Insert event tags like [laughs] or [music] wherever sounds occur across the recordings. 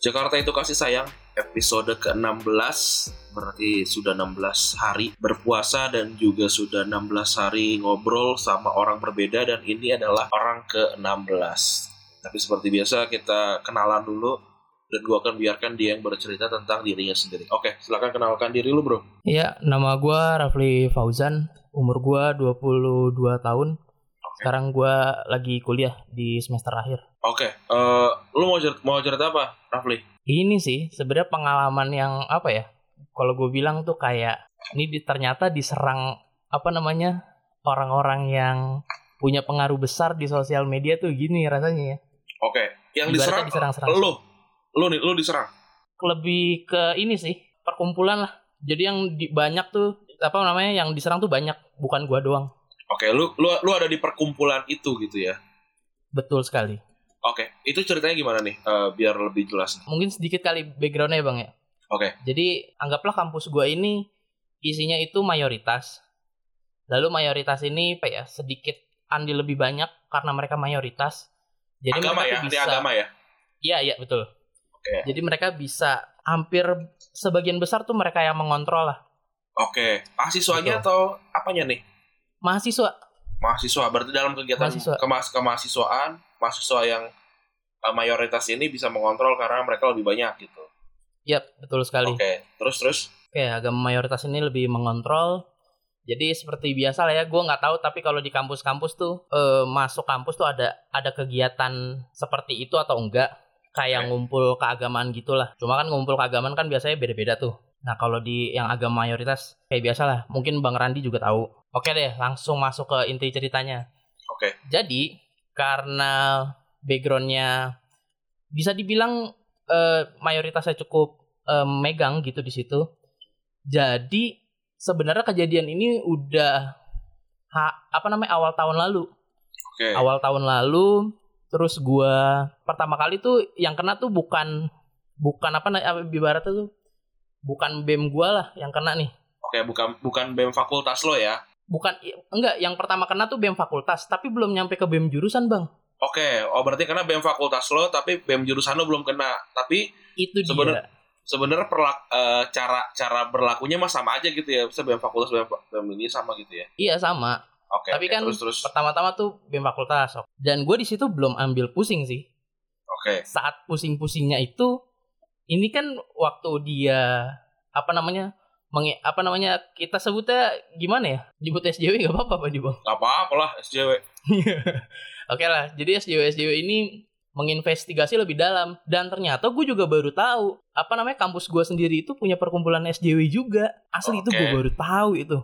Jakarta itu kasih sayang. Episode ke-16 berarti sudah 16 hari berpuasa dan juga sudah 16 hari ngobrol sama orang berbeda dan ini adalah orang ke-16 tapi seperti biasa kita kenalan dulu dan gua akan biarkan dia yang bercerita tentang dirinya sendiri. Oke silakan kenalkan diri lu bro. Iya, nama gua Rafli Fauzan, umur gua 22 tahun. Sekarang gua lagi kuliah di semester akhir. oke eh, lu mau cerita, mau cerita apa Rafli Ini sih sebenarnya pengalaman yang apa ya? Kalau gue bilang tuh kayak ini di, ternyata diserang apa namanya orang-orang yang punya pengaruh besar di sosial media tuh gini rasanya ya. oke yang Ibaratnya diserang, diserang-serang. lu lu nih lu diserang Lebih ke ini sih perkumpulan lah. Jadi yang di, banyak tuh apa namanya yang diserang tuh banyak, bukan gua doang. oke lu lu lu ada di perkumpulan itu gitu ya Betul sekali. Oke, itu ceritanya gimana nih? Eh, biar lebih jelas. Mungkin sedikit kali backgroundnya bang ya. Oke, Jadi anggaplah kampus gua ini isinya itu mayoritas. Lalu mayoritas ini apa ya sedikit andil lebih banyak karena mereka mayoritas. Jadi agama mereka ya, bisa, agama ya. Iya iya betul. Oke, Jadi mereka bisa hampir sebagian besar tuh mereka yang mengontrol lah. oke. Mahasiswanya Gitu. atau apanya nih? Mahasiswa Mahasiswa. Berarti dalam kegiatan Mahasiswa. kemas kemahasiswaan, mahasiswa yang eh, mayoritas ini bisa mengontrol karena mereka lebih banyak gitu. Iya betul sekali. Oke, terus terus. Oke, agama mayoritas ini lebih mengontrol. Jadi seperti biasa lah ya, gue nggak tahu. Tapi kalau di kampus-kampus tuh eh, masuk kampus tuh ada ada kegiatan seperti itu atau enggak? Kayak Oke. ngumpul keagamaan gitulah. Cuma kan ngumpul keagamaan kan biasanya beda-beda tuh. Nah kalau di yang agama mayoritas kayak biasa lah. Mungkin Bang Randi juga tahu. Oke deh, langsung masuk ke inti ceritanya. Oke, Jadi karena backgroundnya bisa dibilang eh, mayoritasnya cukup eh, megang gitu di situ. Jadi sebenarnya kejadian ini udah ha- apa namanya awal tahun lalu. oke. Awal tahun lalu terus gua pertama kali tuh yang kena tuh bukan bukan apa namanya ibaratnya tuh bukan BEM gua lah yang kena nih. Oke, bukan bukan BEM fakultas lo ya. Bukan enggak yang pertama kena tuh BEM fakultas tapi belum nyampe ke BEM jurusan, Bang. Oke, oh berarti karena BEM fakultas lo tapi BEM jurusan lo belum kena. Tapi Itu Sebener- dia. sebenarnya perlak eh, cara cara berlakunya mah sama aja gitu ya. Bisa BEM fakultas BEM, BEM ini sama gitu ya. Iya sama. Oke, Tapi oke, kan terus terus. Pertama-tama tuh BEM fakultas. Dan gue di situ belum ambil pusing sih. Oke. Saat pusing-pusingnya itu, ini kan waktu dia apa namanya, mengi- apa namanya kita sebutnya gimana ya? Nyebut SJW gak apa-apa Pak Bang. Gak apa-apa lah SJW. [laughs] Oke lah, jadi SJW SJW ini menginvestigasi lebih dalam dan ternyata gue juga baru tahu apa namanya kampus gue sendiri itu punya perkumpulan SJW juga asli itu gue baru tahu itu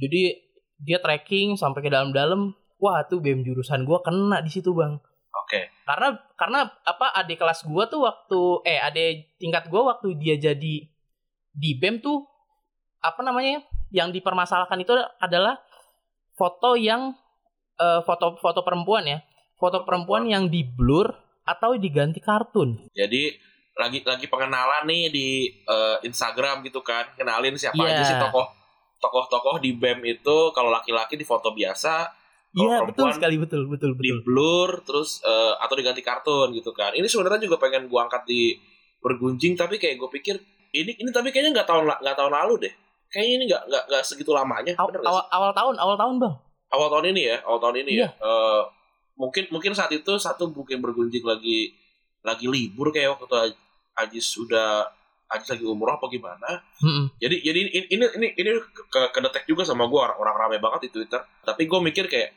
jadi dia tracking sampai ke dalam-dalam wah tuh BEM jurusan gue kena di situ bang Oke. karena karena apa adik kelas gue tuh waktu eh adik tingkat gue waktu dia jadi di BEM tuh apa namanya yang dipermasalahkan itu adalah foto yang eh, foto foto perempuan ya foto perempuan yang di blur atau diganti kartun Jadi lagi lagi pengenalan nih di eh, Instagram gitu kan. Kenalin siapa Iya. aja sih tokoh tokoh-tokoh di BEM itu kalau laki-laki di foto biasa, iya betul sekali betul betul di betul blur terus eh, atau diganti kartun gitu kan. Ini sebenarnya juga pengen gua angkat di bergunjing tapi kayak gue pikir ini ini tapi kayaknya nggak tahun nggak tahun lalu deh. Kayaknya ini nggak nggak nggak segitu lamanya. Aw- Bener awal, awal tahun awal tahun bang awal tahun ini ya awal tahun ini Iya. ya Eh, mungkin mungkin saat itu satu mungkin bergunjing lagi lagi libur kayak waktu itu Ajis sudah Ajis lagi umroh apa gimana Mm-mm. jadi jadi ini ini ini, ini ke kedetek juga sama gue orang orang rame banget di Twitter tapi gue mikir kayak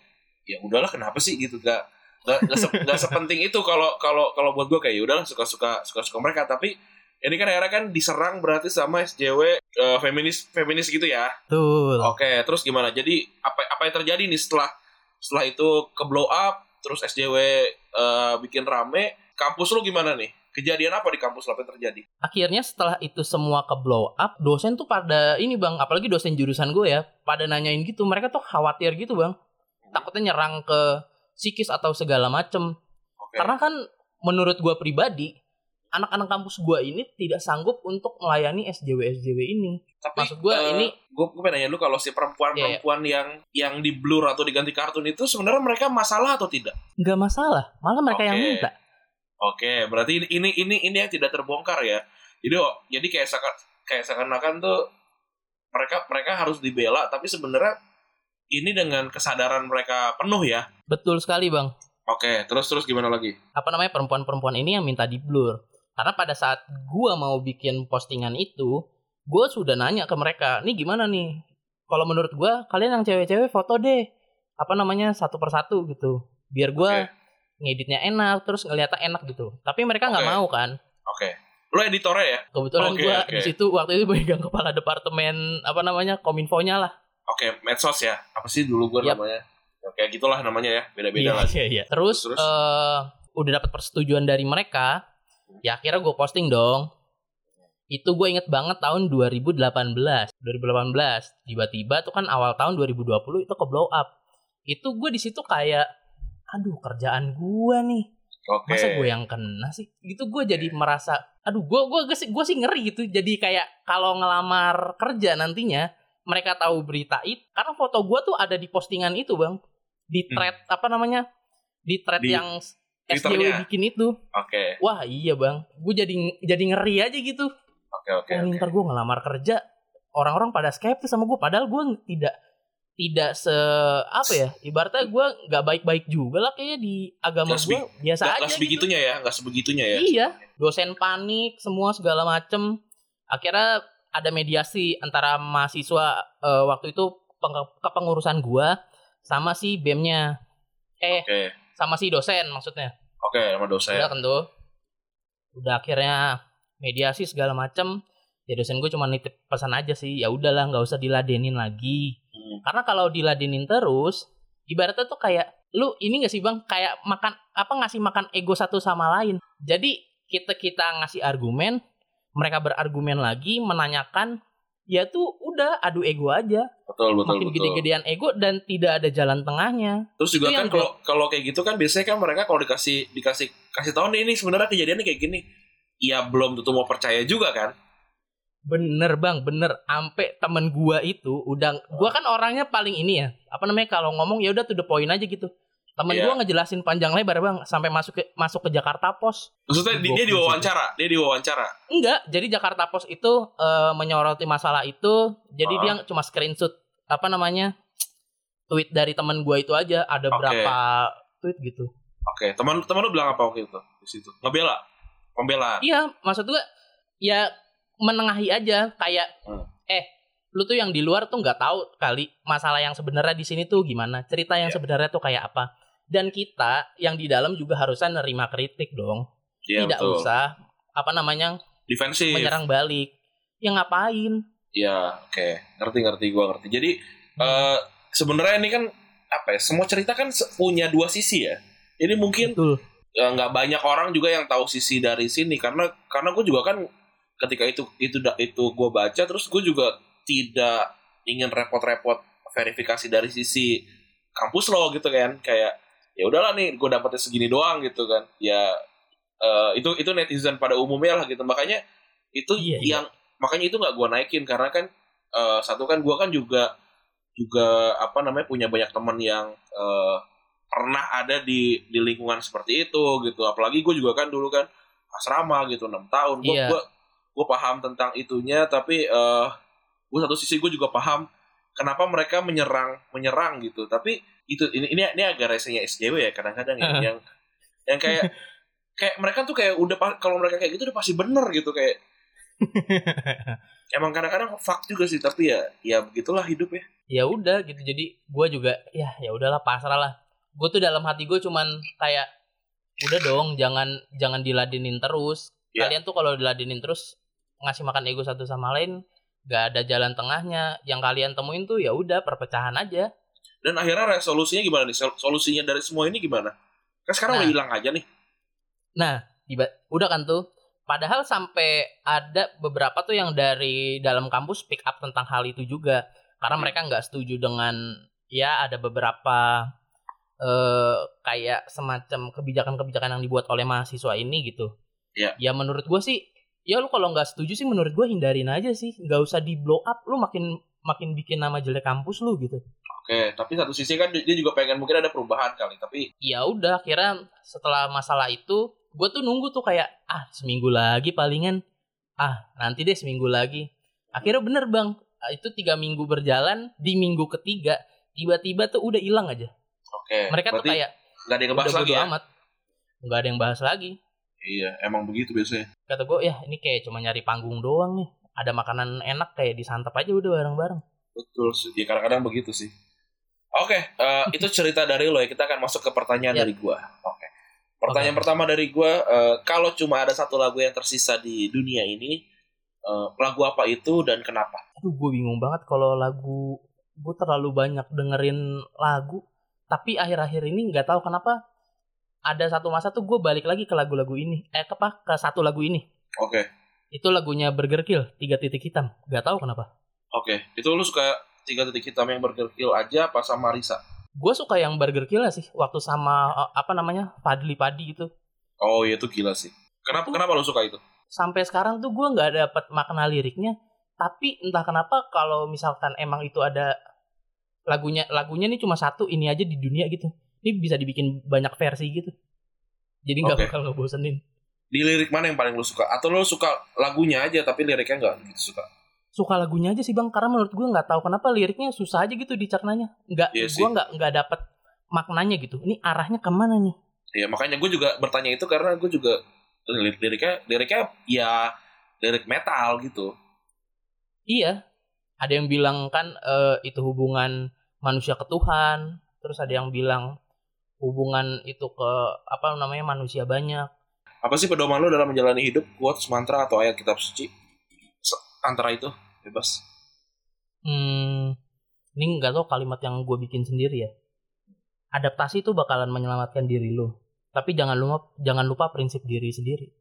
ya udahlah kenapa sih gitu gak gak, gak, se- gak sepenting itu kalau kalau kalau buat gue kayak ya udahlah suka suka suka suka mereka tapi ini kan akhirnya kan diserang berarti sama SJW eh, feminis feminis gitu ya. Betul. Oke, terus gimana? Jadi apa apa yang terjadi nih setelah setelah itu ke blow up, terus SJW eh, bikin rame, kampus lu gimana nih? Kejadian apa di kampus lo yang terjadi? Akhirnya setelah itu semua ke blow up, dosen tuh pada ini bang, apalagi dosen jurusan gue ya, pada nanyain gitu, mereka tuh khawatir gitu bang, takutnya nyerang ke psikis atau segala macem. Oke. Karena kan menurut gue pribadi, anak-anak kampus gue ini tidak sanggup untuk melayani SJW SJW ini. Tapi Maksud gue eh, ini gue pengen nanya lu kalau si perempuan-perempuan yang yang di blur atau diganti kartun itu sebenarnya mereka masalah atau tidak? nggak masalah, malah mereka yang Oke. minta. Oke, berarti ini ini ini, ini yang tidak terbongkar ya. Jadi oh, jadi kayak seakan kayak seakan-akan tuh mereka mereka harus dibela tapi sebenarnya ini dengan kesadaran mereka penuh ya. Betul sekali bang. Oke, terus terus gimana lagi? Apa namanya perempuan-perempuan ini yang minta di blur. Karena pada saat gue mau bikin postingan itu, gue sudah nanya ke mereka, nih gimana nih? Kalau menurut gue, kalian yang cewek-cewek foto deh. Apa namanya satu persatu gitu. Biar gue Oke. ngeditnya enak, terus ngeliatnya enak gitu. Tapi mereka nggak Oke. mau kan. Oke. Lu editornya ya? Kebetulan Oke, gue oke. di situ waktu itu [laughs] pegang kepala departemen apa namanya kominfonya lah. Oke, medsos ya. Apa sih dulu gue Yap. namanya? Oke, gitulah namanya ya. Beda-beda Iya, lah. iya, iya. Terus, Terus? eh, udah dapat persetujuan dari mereka. Ya akhirnya gue posting dong. Itu gue inget banget tahun 2018. 2018. Tiba-tiba tuh kan awal tahun 2020 itu ke blow up. Itu gue di situ kayak, aduh kerjaan gue nih. Oke. Masa gue yang kena sih? Gitu gue jadi merasa, aduh gue gue gue sih gue sih ngeri gitu. Jadi kayak kalau ngelamar kerja nantinya mereka tahu berita itu, karena foto gue tuh ada di postingan itu bang, di Hmm. thread apa namanya, di thread Di yang SJW bikin itu. Oke. Wah iya bang, gue jadi jadi ngeri aja gitu. Oke, oke. Wah, oke. ntar gue ngelamar kerja, orang-orang pada skeptis sama gue, padahal gue tidak tidak se apa ya ibaratnya gue nggak baik-baik juga lah kayaknya di agama gue biasa Nggak aja nggak gitu. ya, nggak sebegitunya ya. Iya, dosen panik, semua segala macem. Akhirnya ada mediasi antara mahasiswa eh, waktu itu peng- kepengurusan gua sama si BEM-nya. Eh, Oke. sama si dosen maksudnya. Oke, sama dosen. Udah kan tuh. Udah akhirnya mediasi segala macem. Ya dosen gue cuma nitip pesan aja sih, ya udahlah nggak usah diladenin lagi. Hmm. Karena kalau diladenin terus, ibaratnya tuh kayak lu ini gak sih bang kayak makan apa ngasih makan ego satu sama lain. Jadi kita kita ngasih argumen, mereka berargumen lagi menanyakan, ya tuh udah adu ego aja. Betul, betul, Makin gede-gedean ego dan tidak ada jalan tengahnya. Terus juga Itu kan kalau kalau kayak gitu kan biasanya kan mereka kalau dikasih dikasih kasih tahu nih ini sebenarnya kejadiannya kayak gini. Ya belum tentu mau percaya juga kan. Bener bang, bener. Ampe temen gua itu udah, gua kan orangnya paling ini ya. Apa namanya kalau ngomong ya udah to the point aja gitu. Temen Iya. gua ngejelasin panjang lebar bang, sampai masuk ke masuk ke Jakarta Pos. Maksudnya di- dia diwawancara, dia diwawancara. Enggak, jadi Jakarta Post itu eh, menyoroti masalah itu. Jadi Ah. dia cuma screenshot apa namanya tweet dari teman gua itu aja. Ada Oke. berapa tweet gitu. Oke, teman teman lu bilang apa waktu itu di situ? Ngebela, pembelaan. Iya, maksud gua ya menengahi aja kayak Hmm. eh lu tuh yang di luar tuh nggak tahu kali masalah yang sebenarnya di sini tuh gimana, cerita yang Iya. sebenarnya tuh kayak apa. Dan kita yang di dalam juga harusnya nerima kritik dong. Iya Tidak betul. usah apa namanya Defensif. menyerang balik. Ya ngapain? Ya, oke. Ngerti ngerti gua ngerti. Jadi eh sebenarnya ini kan apa ya? Semua cerita kan punya dua sisi ya. Jadi mungkin Betul. nggak banyak orang juga yang tahu sisi dari sini karena karena gue juga kan ketika itu itu itu gue baca terus gue juga tidak ingin repot-repot verifikasi dari sisi kampus lo gitu kan kayak ya udahlah nih gue dapetnya segini doang gitu kan. Ya eh, itu itu netizen pada umumnya lah gitu. Makanya itu Iya, iya. yang makanya itu nggak gue naikin. Karena kan eh, satu kan gue kan juga juga apa namanya punya banyak teman yang eh, pernah ada di di lingkungan seperti itu gitu. Apalagi gue juga kan dulu kan asrama gitu enam tahun. Gue Iya. gue gue paham tentang itunya tapi eh gue satu sisi gue juga paham kenapa mereka menyerang menyerang gitu. Tapi itu ini ini, ini agak resenya SJW ya kadang-kadang ya, yang yang kayak [laughs] kayak mereka tuh kayak udah kalau mereka kayak gitu udah pasti bener gitu kayak [laughs] emang kadang-kadang fuck juga sih tapi ya ya begitulah hidup ya. Ya udah gitu jadi gue juga ya ya udahlah pasrah lah. Gue tuh dalam hati gue cuman kayak udah dong jangan jangan diladenin terus. Iya. Kalian tuh kalau diladenin terus ngasih makan ego satu sama lain, gak ada jalan tengahnya. Yang kalian temuin tuh ya udah perpecahan aja. Dan akhirnya resolusinya gimana nih? Sol- Solusinya dari semua ini gimana? Kan sekarang Nah. udah hilang aja nih. Nah, tiba udah kan tuh. Padahal sampai ada beberapa tuh yang dari dalam kampus pick up tentang hal itu juga. Karena Hmm. mereka nggak setuju dengan ya ada beberapa eh kayak semacam kebijakan-kebijakan yang dibuat oleh mahasiswa ini gitu. Iya. Ya menurut gue sih, ya lu kalau nggak setuju sih menurut gue hindarin aja sih. Nggak usah di blow up. Lu makin makin bikin nama jelek kampus lu gitu. Oke, tapi satu sisi kan dia juga pengen mungkin ada perubahan kali, tapi ya udah akhirnya setelah masalah itu gue tuh nunggu tuh kayak ah seminggu lagi palingan ah nanti deh seminggu lagi akhirnya bener bang Ah, itu tiga minggu berjalan di minggu ketiga tiba-tiba tuh udah hilang aja oke. mereka tuh kayak nggak ada yang ngebahas lagi ya? amat nggak ada yang bahas lagi Iya, emang begitu biasanya. kata gue ya ini kayak cuma nyari panggung doang nih ada makanan enak kayak disantap aja udah bareng-bareng Betul sih. Ya kadang-kadang begitu sih. Oke, eh, itu cerita dari lo ya. Kita akan masuk ke pertanyaan dari gua. Oke. Pertanyaan Oke. pertama dari gua, eh, kalau cuma ada satu lagu yang tersisa di dunia ini, eh, lagu apa itu dan kenapa? aduh gue bingung banget kalau lagu gue terlalu banyak dengerin lagu tapi akhir-akhir ini nggak tahu kenapa ada satu masa tuh gue balik lagi ke lagu-lagu ini eh ke apa ke satu lagu ini Oke, itu lagunya Burger Kill tiga titik hitam nggak tahu kenapa oke. Itu lu suka tiga titik hitam yang berkill aja apa sama Risa? gue suka yang Burger Kill sih waktu sama eh, apa namanya Padli Padi gitu Oh iya itu gila sih. Kenapa Itu- kenapa lu suka itu? sampai sekarang tuh gue nggak dapat makna liriknya tapi entah kenapa kalau misalkan emang itu ada lagunya lagunya nih cuma satu ini aja di dunia gitu ini bisa dibikin banyak versi gitu jadi nggak Oke. bakal ngebosenin Di lirik mana yang paling lu suka? Atau lu suka lagunya aja tapi liriknya nggak gitu suka? suka lagunya aja sih bang karena menurut gue nggak tahu kenapa liriknya susah aja gitu dicernanya nggak Iya gue nggak nggak dapet maknanya gitu ini arahnya ke mana nih Ya makanya gue juga bertanya itu karena gue juga lirik liriknya liriknya ya lirik metal gitu. Iya, ada yang bilang kan eh, itu hubungan manusia ke Tuhan, terus ada yang bilang hubungan itu ke apa namanya manusia banyak. Apa sih pedoman lu dalam menjalani hidup? Quotes, mantra atau ayat kitab suci? Antara itu bebas. Hmm, ini nggak tahu kalimat yang gue bikin sendiri ya. Adaptasi itu bakalan menyelamatkan diri lo, tapi jangan lupa jangan lupa prinsip diri sendiri.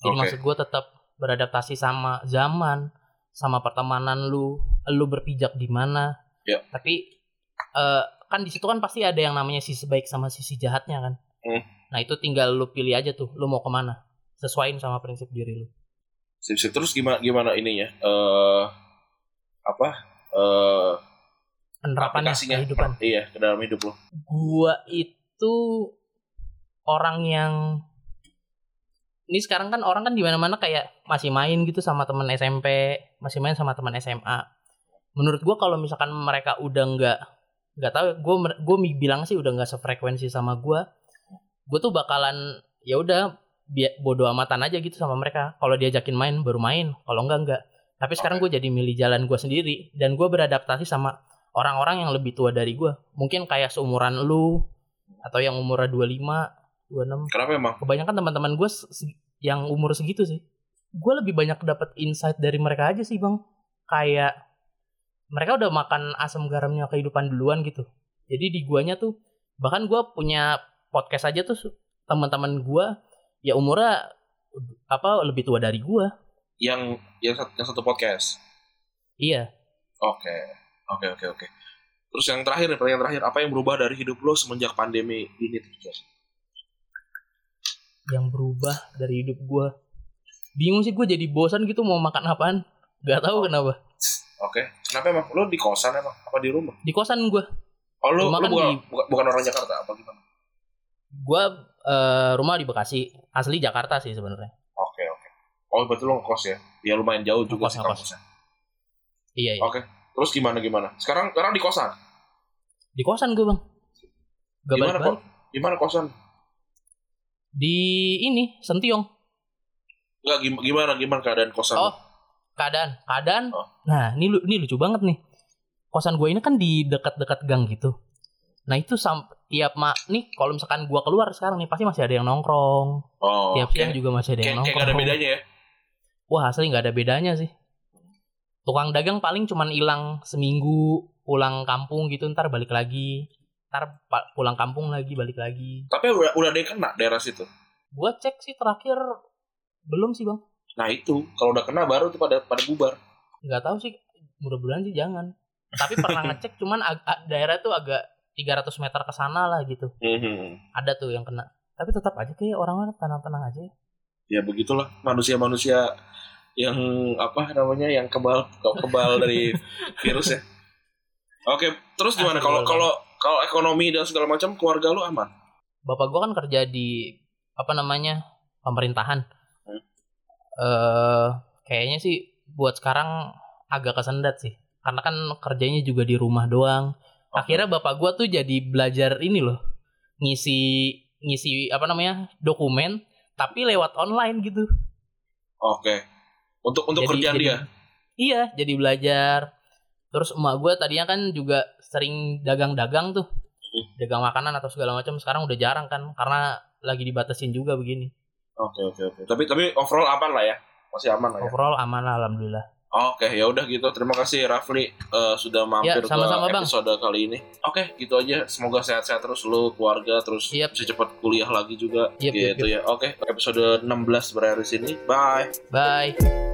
Jadi Oke. maksud gue tetap beradaptasi sama zaman, sama pertemanan lu, lu berpijak di mana. Ya. Tapi eh, kan di situ kan pasti ada yang namanya sisi baik sama sisi jahatnya kan. Hmm. Nah itu tinggal lu pilih aja tuh, lu mau ke mana, sesuaiin sama prinsip diri lu. Sip, sip. Terus gimana gimana ininya? Eh apa? Eh Penerapannya kehidupan. Iya, ke dalam hidup lo. gua itu orang yang ini sekarang kan orang kan di mana-mana kayak masih main gitu sama teman SMP, masih main sama teman SMA. Menurut gua kalau misalkan mereka udah nggak nggak tahu, gua gue bilang sih udah nggak sefrekuensi sama gua, gue tuh bakalan ya udah bodo amatan aja gitu sama mereka. Kalau diajakin main baru main, kalau enggak enggak. Tapi sekarang gue jadi milih jalan gue sendiri dan gue beradaptasi sama orang-orang yang lebih tua dari gue. Mungkin kayak seumuran lu atau yang umurnya 25, 26. Kenapa emang? Kebanyakan teman-teman gue yang umur segitu sih. Gue lebih banyak dapat insight dari mereka aja sih, Bang. Kayak mereka udah makan asam garamnya kehidupan duluan gitu. Jadi di guanya tuh bahkan gue punya podcast aja tuh teman-teman gue ya umurnya apa lebih tua dari gue. Yang yang satu, yang satu podcast. Iya. Oke. Oke, oke, oke. Terus yang terakhir, pertanyaan terakhir, apa yang berubah dari hidup lo semenjak pandemi ini terjadi? yang berubah dari hidup gue bingung sih gue jadi bosan gitu mau makan apaan Gak tahu kenapa Oke. Kenapa emang? Lo di kosan emang? Apa di rumah? di kosan gue Oh, lo, Rumah lo kan bukan, di- bukan, orang Jakarta apa gimana? gue eh, rumah di Bekasi asli Jakarta sih sebenarnya Oke, oke. Oh, berarti lo ngekos ya? Ya lumayan jauh juga Ngekos, sih kampusnya. iya, iya. Oke. Terus gimana gimana? Sekarang sekarang di kosan. di kosan gue bang gak Gimana kok? Gimana kosan? di ini Sentiong Enggak gim- gimana gimana keadaan kosan? Oh. Keadaan keadaan Oh. nah ini ini lucu banget nih kosan gue ini kan di dekat-dekat gang gitu nah itu sam tiap mak nih kalau misalkan gua keluar sekarang nih pasti masih ada yang nongkrong. Oh, tiap siang kayak, juga masih ada kayak, yang kayak nongkrong. gak ada bedanya ya? Wah asli nggak ada bedanya sih. Tukang dagang paling cuman hilang seminggu pulang kampung gitu ntar balik lagi. Ntar pulang kampung lagi balik lagi. Tapi udah, udah ada yang kena daerah situ. Gua cek sih terakhir belum sih bang. Nah itu, kalau udah kena baru tuh pada pada bubar. Nggak tahu sih. Mudah-mudahan sih jangan. Tapi pernah [laughs] ngecek cuman daerah tuh agak 300 meter ke sana lah gitu. Mhm. Ada tuh yang kena. Tapi tetap aja kayak orang-orang tenang-tenang aja. Ya begitulah manusia-manusia yang apa namanya yang kebal kebal dari [laughs] virus ya. Oke, terus gimana kalau kalau kalau ekonomi dan segala macam keluarga lu aman? bapak gua kan kerja di apa namanya pemerintahan. Eh kayaknya sih buat sekarang agak kesendat sih. Karena kan kerjanya juga di rumah doang. Akhirnya bapak gua tuh jadi belajar ini loh. Ngisi ngisi apa namanya? dokumen tapi lewat online gitu. Oke. Untuk untuk Jadi- kerjaan jadi- dia. Iya, jadi belajar. Terus emak gua tadinya kan juga sering dagang-dagang tuh. Hmm. Dagang makanan atau segala macam. Sekarang udah jarang kan karena lagi dibatasin juga begini. Oke oke oke. Tapi tapi overall aman lah ya. Masih aman lah ya. Overall aman lah, alhamdulillah. Oke, ya udah gitu. Terima kasih Rafli eh, sudah mampir Ya, sama-sama, ke Bang. episode kali ini. Oke, gitu aja. Semoga sehat-sehat terus lu, keluarga, terus Yep. bisa cepat kuliah lagi juga. Yep, yep, gitu ya. Oke, episode 16 berakhir di sini. Bye. Bye.